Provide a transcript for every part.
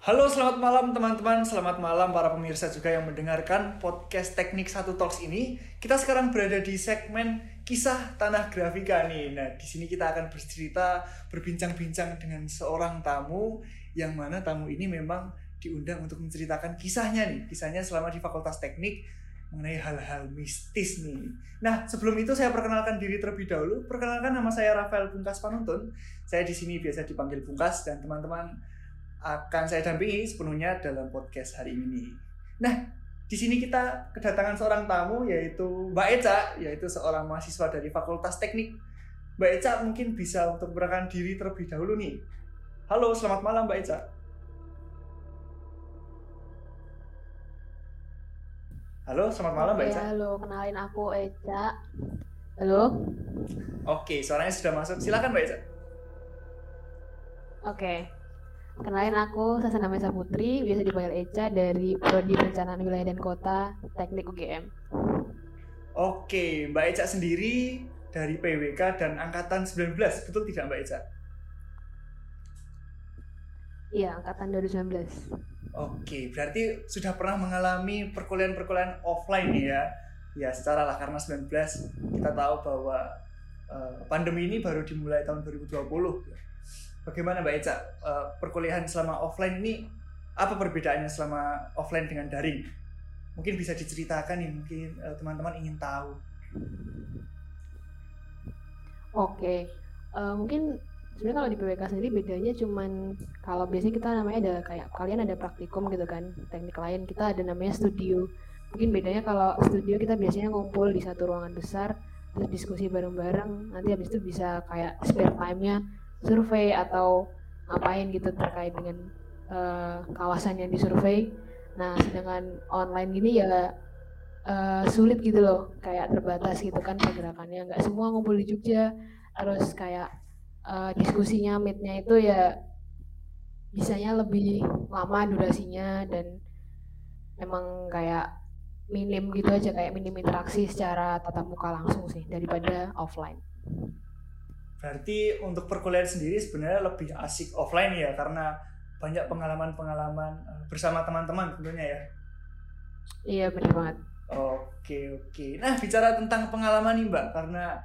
Halo, selamat malam teman-teman. Selamat malam para pemirsa juga yang mendengarkan podcast Teknik Satu Talks ini. Kita sekarang berada di segmen kisah tanah grafika nih. Nah, di sini kita akan bercerita, berbincang-bincang dengan seorang tamu yang mana tamu ini memang diundang untuk menceritakan kisahnya nih, kisahnya selama di Fakultas Teknik mengenai hal-hal mistis nih. Nah, sebelum itu saya perkenalkan diri terlebih dahulu. Perkenalkan nama saya Rafael Bungkas Panuntun. Saya di sini biasa dipanggil Bungkas dan teman-teman akan saya dampingi sepenuhnya dalam podcast hari ini. Nah, di sini kita kedatangan seorang tamu yaitu Mbak Eca, yaitu seorang mahasiswa dari Fakultas Teknik. Mbak Eca mungkin bisa untuk memperkenalkan diri terlebih dahulu nih. Halo, selamat malam Mbak Eca. Halo, selamat malam Mbak Eca. halo, kenalin aku Eca. Halo. Oke, suaranya sudah masuk. Silakan Mbak Eca. Oke. Kenalin aku Sasana Mesa Putri, biasa dipanggil Eca dari Prodi Perencanaan Wilayah dan Kota Teknik UGM. Oke, Mbak Eca sendiri dari PWK dan angkatan 19, betul tidak Mbak Eca? Iya, angkatan 2019. Oke, berarti sudah pernah mengalami perkuliahan-perkuliahan offline nih ya. Ya, secara lah karena 19 kita tahu bahwa eh, pandemi ini baru dimulai tahun 2020. Bagaimana Mbak Eca eh, perkuliahan selama offline ini apa perbedaannya selama offline dengan daring? Mungkin bisa diceritakan nih, mungkin eh, teman-teman ingin tahu. Oke. Eh, mungkin sebenarnya kalau di PWK sendiri bedanya cuman kalau biasanya kita namanya ada kayak kalian ada praktikum gitu kan, teknik lain kita ada namanya studio. Mungkin bedanya kalau studio kita biasanya ngumpul di satu ruangan besar terus diskusi bareng-bareng nanti habis itu bisa kayak spare time-nya survei atau ngapain gitu terkait dengan eh, kawasan yang disurvei. Nah, sedangkan online gini ya eh, sulit gitu loh, kayak terbatas gitu kan pergerakannya. Nggak semua ngumpul di Jogja, terus kayak eh, diskusinya, meet-nya itu ya bisanya lebih lama durasinya dan emang kayak minim gitu aja kayak minim interaksi secara tatap muka langsung sih daripada offline. Berarti untuk perkuliahan sendiri sebenarnya lebih asik offline ya karena banyak pengalaman-pengalaman eh, bersama teman-teman tentunya ya. Iya bener banget. Oke oke. Nah bicara tentang pengalaman nih Mbak karena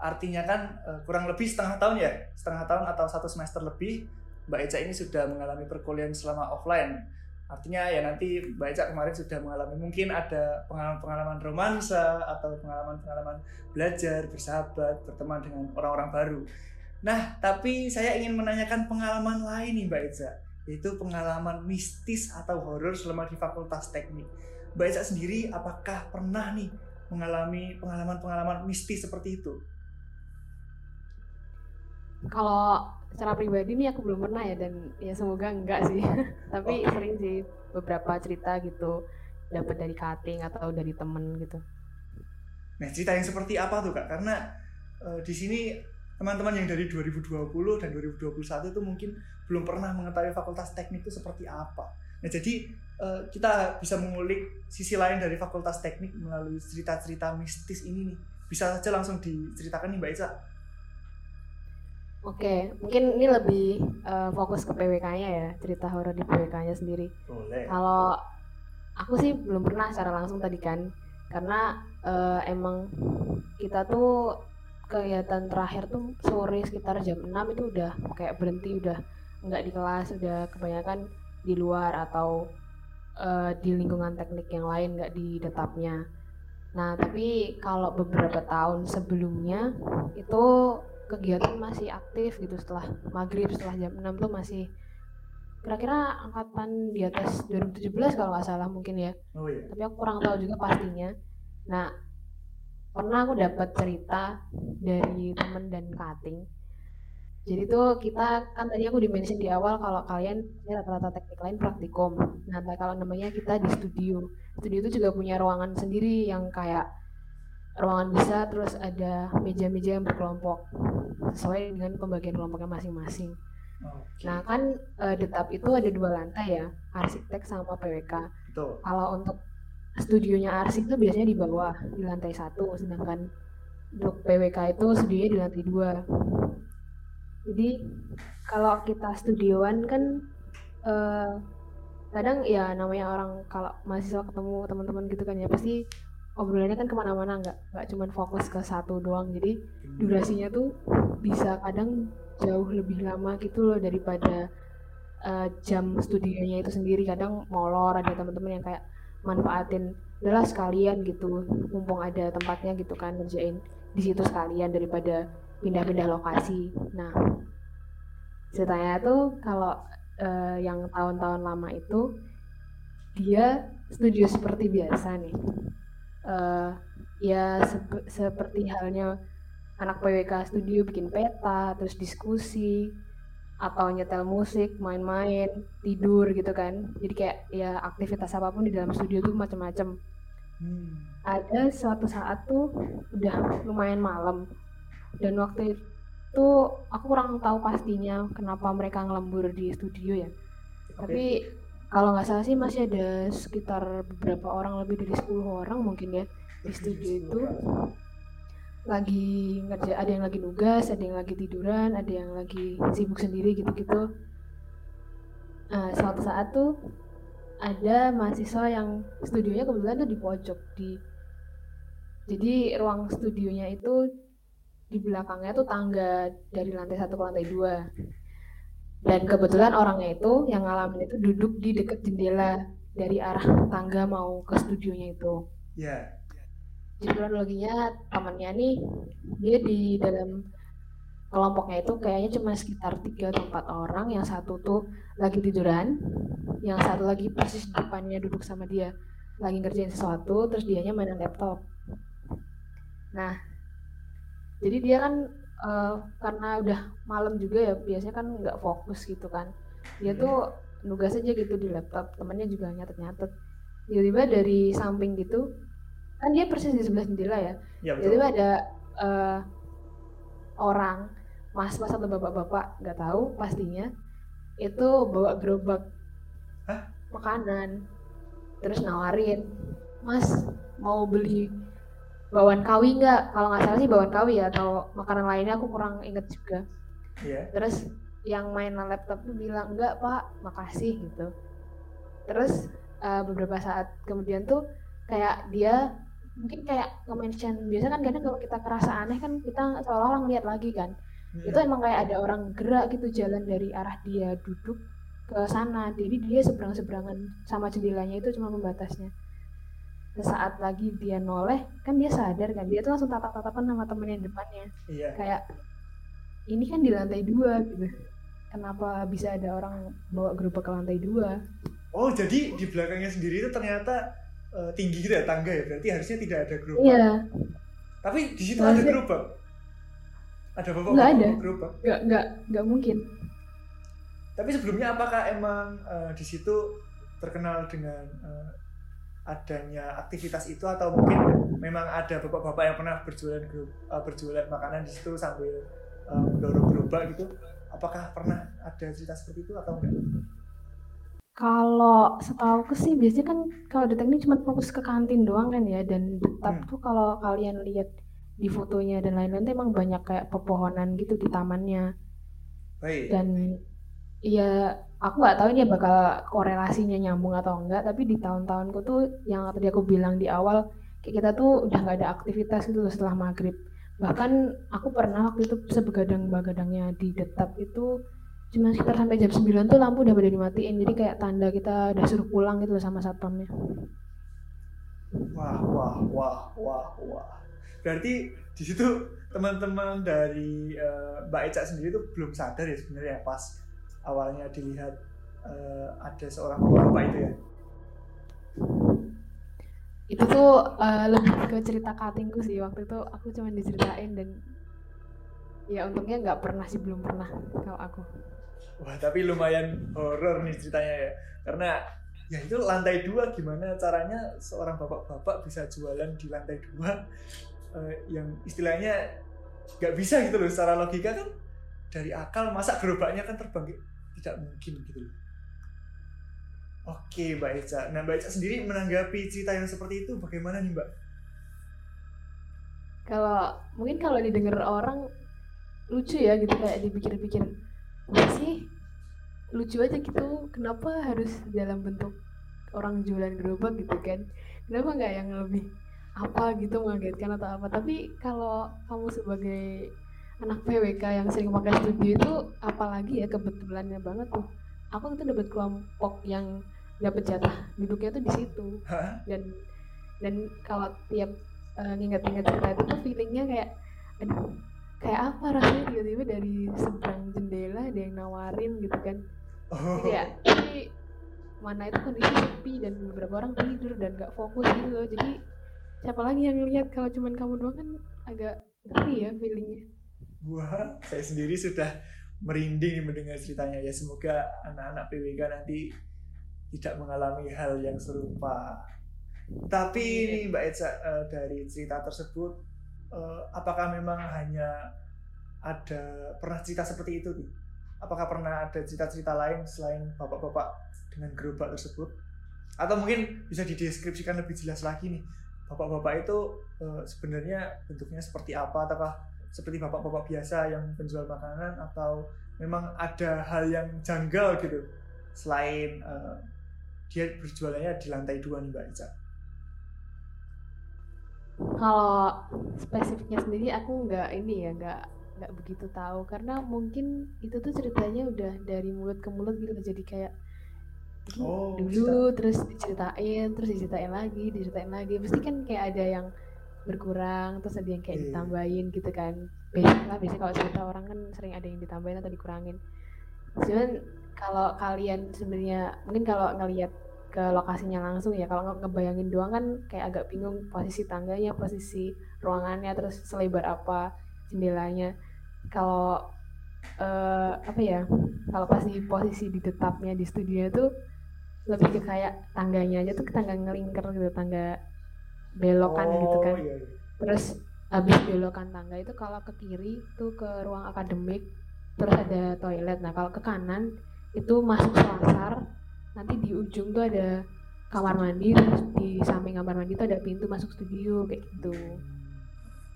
artinya kan eh, kurang lebih setengah tahun ya setengah tahun atau satu semester lebih Mbak Eca ini sudah mengalami perkuliahan selama offline. Artinya ya nanti Mbak Eca kemarin sudah mengalami mungkin ada pengalaman-pengalaman romansa atau pengalaman-pengalaman belajar, bersahabat, berteman dengan orang-orang baru. Nah, tapi saya ingin menanyakan pengalaman lain nih Mbak Eca, yaitu pengalaman mistis atau horor selama di Fakultas Teknik. Mbak Eca sendiri apakah pernah nih mengalami pengalaman-pengalaman mistis seperti itu? Kalau secara pribadi nih aku belum pernah ya dan ya semoga enggak sih. Tapi Oke. sering sih beberapa cerita gitu dapat dari cutting atau dari temen gitu. Nah, cerita yang seperti apa tuh Kak? Karena eh, di sini teman-teman yang dari 2020 dan 2021 itu mungkin belum pernah mengetahui fakultas teknik itu seperti apa. Nah, jadi eh, kita bisa mengulik sisi lain dari fakultas teknik melalui cerita-cerita mistis ini nih. Bisa saja langsung diceritakan nih Mbak Ica. Oke, mungkin ini lebih eh, fokus ke PWK-nya ya, cerita horor di PWK-nya sendiri. Boleh. Kalau aku sih belum pernah secara langsung tadi kan, karena eh, emang kita tuh kegiatan terakhir tuh sore sekitar jam 6 itu udah kayak berhenti udah nggak di kelas udah kebanyakan di luar atau eh, di lingkungan teknik yang lain nggak di detapnya. Nah tapi kalau beberapa tahun sebelumnya itu kegiatan masih aktif gitu setelah maghrib setelah jam 6 tuh masih kira-kira angkatan di atas 2017 kalau nggak salah mungkin ya. Oh iya. tapi aku kurang tahu juga pastinya. Nah pernah aku dapat cerita dari temen dan cutting jadi tuh kita kan tadi aku dimention di awal kalau kalian rata-rata teknik lain praktikum. Nah kalau namanya kita di studio. Studio itu juga punya ruangan sendiri yang kayak ruangan besar terus ada meja-meja yang berkelompok sesuai dengan pembagian kelompoknya masing-masing Oke. nah kan eh, detap itu ada dua lantai ya arsitek sama PWK Betul. kalau untuk studionya arsip itu biasanya di bawah di lantai satu sedangkan untuk PWK itu studionya di lantai dua jadi kalau kita studioan kan eh, kadang ya namanya orang kalau mahasiswa ketemu teman-teman gitu kan ya pasti obrolannya kan ke mana-mana nggak nggak cuma fokus ke satu doang. Jadi durasinya tuh bisa kadang jauh lebih lama gitu loh daripada uh, jam studionya itu sendiri. Kadang molor ada teman-teman yang kayak manfaatin adalah sekalian gitu. Mumpung ada tempatnya gitu kan ngerjain di situ sekalian daripada pindah-pindah lokasi. Nah ceritanya tuh kalau uh, yang tahun-tahun lama itu dia studio seperti biasa nih uh, ya sep seperti halnya anak PWK studio bikin peta terus diskusi atau nyetel musik main-main tidur gitu kan jadi kayak ya aktivitas apa pun di dalam studio tuh macam-macam hmm. ada suatu saat tuh udah lumayan malam dan waktu itu aku kurang tahu pastinya kenapa mereka ngelembur di studio ya okay. tapi kalau nggak salah sih masih ada sekitar beberapa orang lebih dari 10 orang mungkin ya di studio itu. Lagi ngerja ada yang lagi nugas ada yang lagi tiduran ada yang lagi sibuk sendiri gitu-gitu. Nah suatu saat tuh ada mahasiswa yang studionya kebetulan tuh di pojok di jadi ruang studionya itu di belakangnya tuh tangga dari lantai satu ke lantai dua dan kebetulan orangnya itu yang ngalamin itu duduk di dekat jendela dari arah tangga mau ke studionya itu. Ya yeah. kronologinya temannya nih dia di dalam kelompoknya itu kayaknya cuma sekitar tiga atau empat orang. Yang satu tuh lagi tiduran yang satu lagi persis depannya duduk sama dia lagi ngerjain sesuatu terus dianya mainan laptop. Nah jadi dia kan uh, karena udah malam juga ya biasanya kan nggak fokus gitu kan. Dia tuh nugas aja gitu di laptop temannya juga nyatet-nyatet. Tiba-tiba dari samping gitu kan dia persis di sebelah jendela ya, ya tiba-tiba ada uh, orang mas-mas atau bapak-bapak nggak tahu pastinya itu bawa gerobak Hah? makanan terus nawarin mas mau beli bawaan kawi nggak? Kalau nggak salah sih bawaan kawi ya atau makanan lainnya aku kurang inget juga. Yeah. terus yang main laptop tuh bilang enggak pak makasih gitu. Terus uh, beberapa saat kemudian tuh kayak dia mungkin kayak nge-mention biasa kan kadang kalau kita kerasa aneh kan kita seolah-olah ngeliat lagi kan. Yeah. itu emang kayak ada orang gerak gitu jalan dari arah dia duduk ke sana. Jadi dia seberang seberangan sama jendelanya itu cuma membatasnya sesaat lagi dia noleh kan dia sadar kan? Dia tuh langsung tatap tatapan sama temennya yang depannya. Iya. kayak ini kan di lantai dua gitu. Kenapa bisa ada orang bawa gerobak ke lantai dua? Oh jadi di belakangnya sendiri itu ternyata uh, tinggi gitu ya tangga ya? Berarti harusnya tidak ada gerobak. Iya. Tapi di situ ada gerobak? Ada bapak nggak ada. gerobak? Nggak nggak nggak mungkin. Tapi sebelumnya apakah emang uh, di situ terkenal dengan uh, adanya aktivitas itu atau mungkin memang ada bapak-bapak yang pernah berjualan uh, berjualan makanan di situ sambil uh, mendorong gerobak gitu apakah pernah ada cerita seperti itu atau enggak? Kalau setahu sih biasanya kan kalau di teknik cuma fokus ke kantin doang kan ya dan tetap hmm. tuh kalau kalian lihat di fotonya dan lain-lain tuh emang banyak kayak pepohonan gitu di tamannya. Baik. Dan Iya, aku nggak tahu ini bakal korelasinya nyambung atau enggak, tapi di tahun-tahunku tuh yang tadi aku bilang di awal, kayak kita tuh udah nggak ada aktivitas gitu setelah maghrib. Bahkan aku pernah waktu itu sebegadang-begadangnya di detap itu cuma sekitar sampai jam 9 tuh lampu udah pada dimatiin, jadi kayak tanda kita udah suruh pulang gitu sama satpamnya. Wah, wah, wah, wah, wah. Berarti di situ teman-teman dari uh, Mbak Eca sendiri tuh belum sadar ya sebenarnya pas awalnya dilihat uh, ada seorang bapak itu ya. Itu tuh uh, lebih ke cerita katingku sih. Waktu itu aku cuma diceritain dan ya untungnya nggak pernah sih belum pernah kalau aku. Wah tapi lumayan horor nih ceritanya ya. Karena ya itu lantai dua gimana caranya seorang bapak-bapak bisa jualan di lantai dua uh, yang istilahnya nggak bisa gitu loh. Secara logika kan dari akal masa gerobaknya kan terbang tidak mungkin gitu loh Oke Mbak Eca. Nah Mbak Eca sendiri menanggapi cerita yang seperti itu bagaimana nih Mbak? Kalau mungkin kalau didengar orang lucu ya gitu kayak dipikir-pikir sih lucu aja gitu kenapa harus dalam bentuk orang jualan gerobak gitu kan kenapa nggak yang lebih apa gitu mengagetkan atau apa tapi kalau kamu sebagai anak PWK yang sering pakai studio itu apalagi ya kebetulannya banget tuh. Aku itu dapat kelompok yang dapat jatah duduknya tuh di situ. Dan dan kalau tiap uh, nginget-nginget cerita itu tuh feelingnya kayak aduh kayak apa rasanya tiba-tiba dari seberang jendela ada yang nawarin gitu kan. Oh. ya tapi mana itu kondisi sepi dan beberapa orang tidur dan gak fokus gitu loh. Jadi siapa lagi yang lihat kalau cuman kamu doang kan agak ngeri ya feelingnya wah saya sendiri sudah merinding mendengar ceritanya. Ya semoga anak-anak PWK nanti tidak mengalami hal yang serupa. Tapi ini Mbak Eca uh, dari cerita tersebut uh, apakah memang hanya ada pernah cerita seperti itu tuh apakah pernah ada cerita-cerita lain selain bapak-bapak dengan gerobak tersebut? Atau mungkin bisa dideskripsikan lebih jelas lagi nih bapak-bapak itu e, sebenarnya bentuknya seperti apa? Ataukah seperti bapak-bapak biasa yang penjual makanan atau memang ada hal yang janggal gitu? Selain e, dia berjualannya di lantai dua nih Mbak Ica. Kalau spesifiknya sendiri aku nggak ini ya nggak nggak begitu tahu. Karena mungkin itu tuh ceritanya udah dari mulut ke mulut gitu jadi kayak oh, dulu bisa. terus diceritain terus diceritain lagi diceritain lagi. Pasti kan kayak ada yang berkurang terus ada yang kayak yeah. ditambahin gitu kan. Biasa lah biasanya kalau cerita orang kan sering ada yang ditambahin atau dikurangin. Cuman kalau kalian sebenarnya mungkin kalau ngelihat ke lokasinya langsung ya kalau ngebayangin doang kan kayak agak bingung posisi tangganya posisi ruangannya terus selebar apa jendelanya. Kalau uh, apa ya kalau pas di posisi di tetapnya di studio itu lebih ke kayak tangganya aja tuh tangga ngelingker gitu tangga belokan oh, gitu kan. iya, iya. terus habis belokan tangga itu kalau ke kiri tuh ke ruang akademik terus ada toilet. Nah kalau ke kanan itu masuk selasar nanti di ujung tuh ada kamar mandi terus di samping kamar mandi tuh ada pintu masuk studio kayak gitu.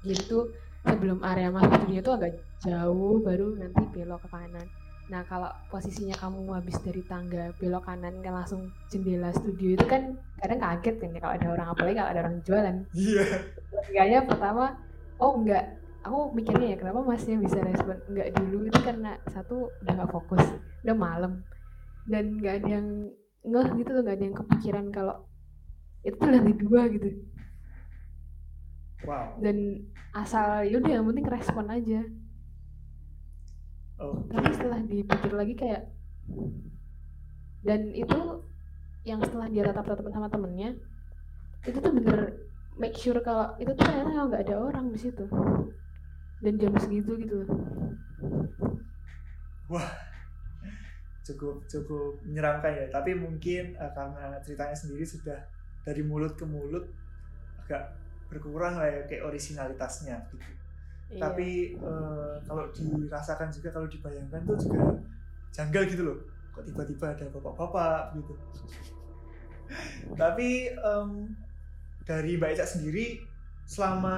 Gitu sebelum area masuk studio itu agak jauh baru nanti belok ke kanan nah kalau posisinya kamu habis dari tangga belok kanan kan langsung jendela studio itu kan kadang kaget kan ya kalau ada orang apalagi kalau ada orang jualan. Iya. Yeah. pertama oh enggak. Aku mikirnya ya kenapa masnya bisa respon enggak dulu? Itu karena satu udah nggak fokus udah malam. Dan nggak ada yang ngeh gitu loh nggak ada yang kepikiran kalau itu tuh lantai dua gitu. Wow. dan asal yaudah yang penting respon aja oh. tapi setelah dipikir lagi kayak dan itu yang setelah dia tatap tatap sama temennya itu tuh bener make sure kalau itu tuh ternyata nggak ada orang di situ. Dan jam segitu gitu wah cukup cukup menyeramkan ya. Tapi mungkin uh, karena ceritanya sendiri sudah dari mulut ke mulut agak berkurang lah ya kayak originalitasnya gitu iya. tapi uh, kalau dirasakan juga kalau dibayangkan tuh juga janggal gitu loh kok tiba-tiba ada bapak-bapak gitu tapi um, dari Mbak Eca sendiri selama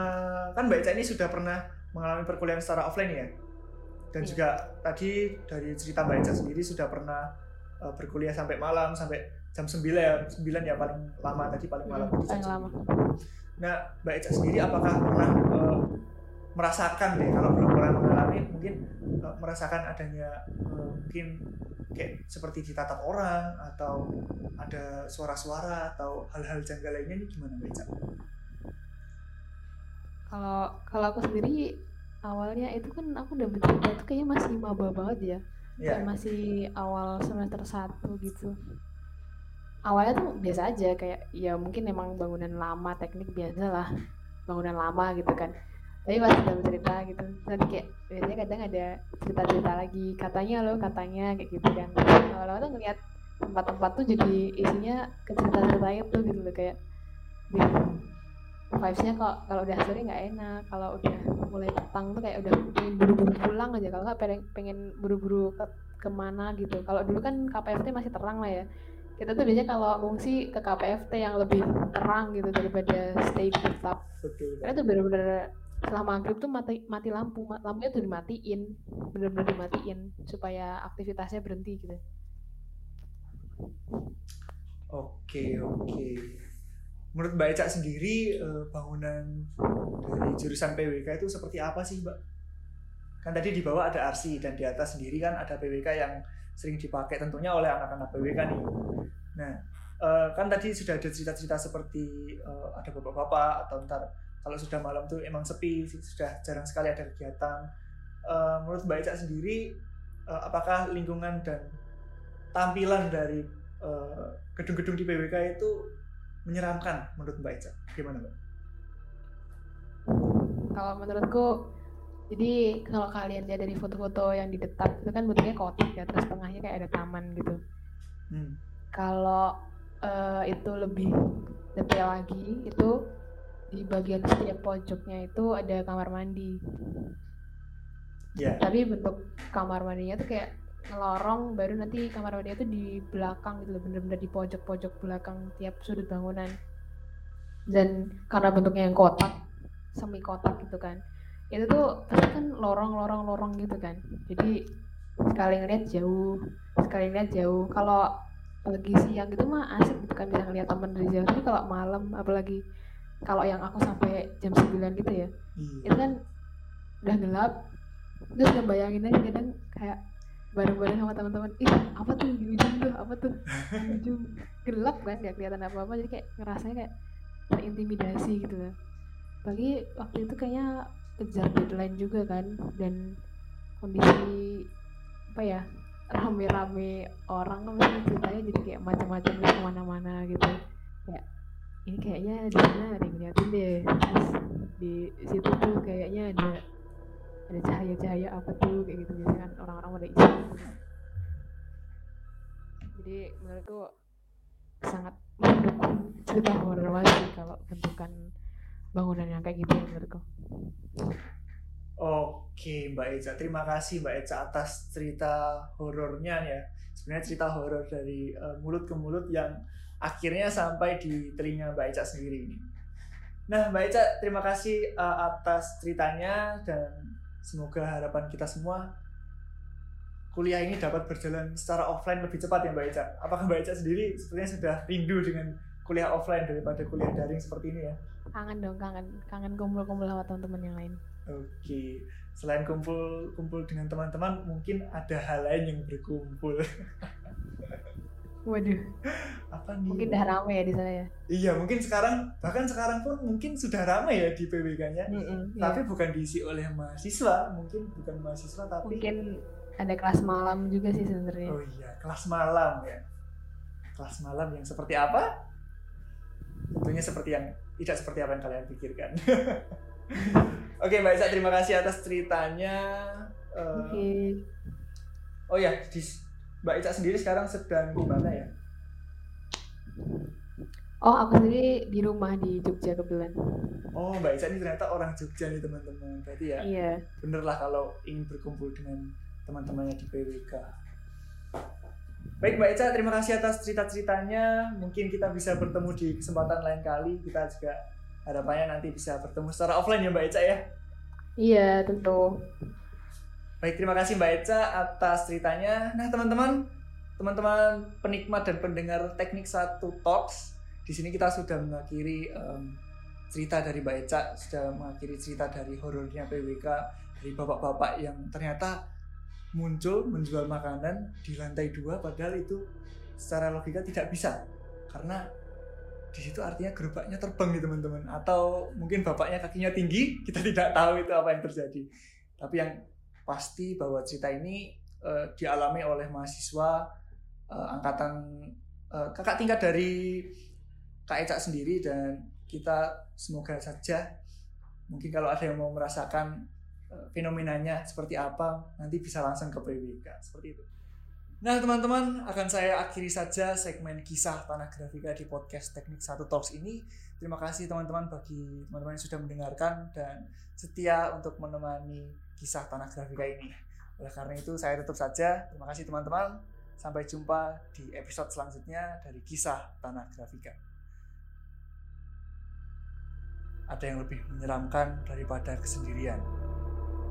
kan Mbak Eca ini sudah pernah mengalami perkuliahan secara offline ya dan iya. juga tadi dari cerita Mbak Eca sendiri sudah pernah uh, berkuliah sampai malam sampai jam 9 ya 9 ya paling lama tadi paling malam hmm, paling lama. Nah, Mbak Eca sendiri apakah pernah uh, merasakan deh kalau belum pernah mengalami mungkin uh, merasakan adanya uh, mungkin kayak seperti ditatap orang atau ada suara-suara atau hal-hal janggal lainnya ini gimana Mbak? Kalau kalau aku sendiri awalnya itu kan aku udah bercerita itu kayaknya masih maba banget ya. Yeah. Kayak masih awal semester satu gitu awalnya tuh biasa aja kayak ya mungkin emang bangunan lama teknik biasa lah bangunan lama gitu kan tapi pas udah cerita gitu. Nanti kayak biasanya kadang ada cerita-cerita lagi. Katanya loh katanya kayak gitu kan. Awal-awal tuh ngeliat tempat-tempat tuh jadi isinya ke cerita-cerita itu gitu loh. Kayak vibesnya kok kalau udah sore nggak enak. Kalau udah mulai petang tuh kayak udah pengen buru-buru pulang aja. Kalau nggak pengen pengen buru-buru ke ke mana gitu. Kalau dulu kan KPFT masih terang lah ya. Kita tuh biasanya kalau ngungsi ke KPFT yang lebih terang gitu daripada stay di tetap karena tuh bener-bener setelah maghrib tuh mati, mati lampu lampunya tuh dimatiin bener-bener dimatiin supaya aktivitasnya berhenti gitu. Oke okay, oke. Okay. menurut mbak Eca sendiri eh, bangunan dari jurusan PWK itu seperti apa sih mbak? Kan tadi di bawah ada RC dan di atas sendiri kan ada PWK yang sering dipakai tentunya oleh anak-anak PWK nih. Nah eh, kan tadi sudah ada cerita-cerita seperti eh, ada bapak-bapak atau ntar kalau sudah malam tuh emang sepi sudah jarang sekali ada kegiatan Eh, menurut Mbak Eca sendiri eh, apakah lingkungan dan tampilan dari eh, gedung-gedung di PWK itu menyeramkan menurut Mbak Eca gimana Mbak? Kalau menurutku, jadi kalau kalian lihat dari foto-foto yang di detak itu kan bentuknya kotak ya, terus tengahnya kayak ada taman gitu. Hmm. Kalau eh, itu lebih detail lagi, itu di bagian setiap pojoknya itu ada kamar mandi. Ya. Tapi bentuk kamar mandinya tuh kayak ngelorong, baru nanti kamar mandinya tuh di belakang gitu bener-bener di pojok-pojok belakang tiap sudut bangunan. Dan karena bentuknya yang kotak, semi kotak gitu kan, itu tuh pasti kan lorong-lorong-lorong gitu kan. Jadi sekali ngeliat jauh, sekali ngeliat jauh. Kalau pagi siang gitu mah asik gitu kan bisa ngeliat temen dari jauh. Tapi kalau malam, apalagi kalau yang aku sampai jam 9 gitu ya, Iya. itu kan udah gelap terus ngebayangin aja kadang kayak bareng-bareng sama teman-teman ih apa tuh di ujung tuh? Apa tuh? Di ujung. Gelap kan nggak kelihatan apa-apa jadi kayak ngerasanya kayak terintimidasi gitu loh. Bagi waktu itu kayaknya kejar deadline juga kan dan kondisi apa ya rame-rame orang kan ceritanya jadi kayak macam-macam ke mana-mana gitu. Kayak ini kayaknya di sana ada yang ngeliatin deh terus di situ tuh kayaknya ada ada cahaya-cahaya apa tuh kayak gitu biasanya kan orang-orang pada iseng. Jadi menurutku sangat mendukung cerita horor sih kalau bentukan bangunan yang kayak gitu ya menurutku Oke Mbak Eca, terima kasih Mbak Eca atas cerita horornya ya. Sebenarnya cerita horor dari eh, mulut ke mulut yang akhirnya sampai di telinga Mbak Eca sendiri ini. Nah Mbak Eca, terima kasih eh, atas ceritanya dan semoga harapan kita semua kuliah ini dapat berjalan secara offline lebih cepat ya Mbak Eca. Apakah Mbak Eca sendiri sepertinya sudah rindu dengan kuliah offline daripada kuliah daring seperti ini ya? kangen dong kangen kangen kumpul-kumpul sama teman-teman yang lain Oke, selain kumpul kumpul dengan teman-teman, mungkin ada hal lain yang berkumpul. waduh Apa nih? mungkin udah rame ya di sana ya Iya, mungkin sekarang bahkan sekarang pun mungkin sudah ramai ya di PWK-nya. Mm-mm, iya. Tapi bukan diisi oleh mahasiswa, mungkin bukan mahasiswa tapi mungkin ada kelas malam juga sih sebenarnya oh iya, kelas malam ya. Kelas malam yang seperti apa? Tentunya seperti yang tidak seperti apa yang kalian pikirkan. Oke, Mbak Isa, terima kasih atas ceritanya. Eh, oke Oh ya, di, Mbak Ica sendiri sekarang sedang di mana ya? oh aku sendiri di rumah di Jogja kebetulan Oh, Mbak Ica ini ternyata orang Jogja nih teman-teman. Berarti ya iya bener lah kalau ingin berkumpul dengan teman-temannya di PWK. Baik Mbak Ica, terima kasih atas cerita-ceritanya. Mungkin kita bisa bertemu di kesempatan lain kali. Kita juga harapannya nanti bisa bertemu secara offline ya Mbak Ica ya. iya tentu Baik, terima kasih Mbak Eca atas ceritanya. Nah, teman-teman, teman-teman penikmat dan pendengar Teknik Satu Talks, di sini kita sudah mengakhiri em, cerita dari Mbak Eca, sudah mengakhiri cerita dari horornya PWK, dari bapak-bapak yang ternyata muncul menjual makanan di lantai dua, padahal itu secara logika tidak bisa, karena di situ artinya gerobaknya terbang nih teman-teman, atau mungkin bapaknya kakinya tinggi, kita tidak tahu itu apa yang terjadi. Tapi yang pasti bahwa cerita ini eh, dialami oleh mahasiswa eh, angkatan eh, kakak tingkat dari Kak Eca sendiri dan kita semoga saja mungkin kalau ada yang mau merasakan eh, fenomenanya seperti apa nanti bisa langsung ke PWK seperti itu. Nah teman-teman akan saya akhiri saja segmen kisah tanah grafika di podcast Teknik Satu Talks ini. Terima kasih teman-teman bagi teman-teman yang sudah mendengarkan dan setia untuk menemani kisah tanah grafika ini. Oleh karena itu saya tutup saja. Terima kasih teman-teman. Sampai jumpa di episode selanjutnya dari kisah tanah grafika. Ada yang lebih menyeramkan daripada kesendirian,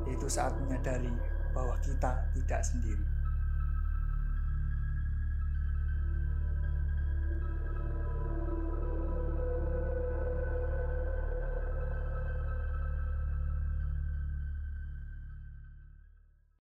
yaitu saat menyadari bahwa kita tidak sendiri.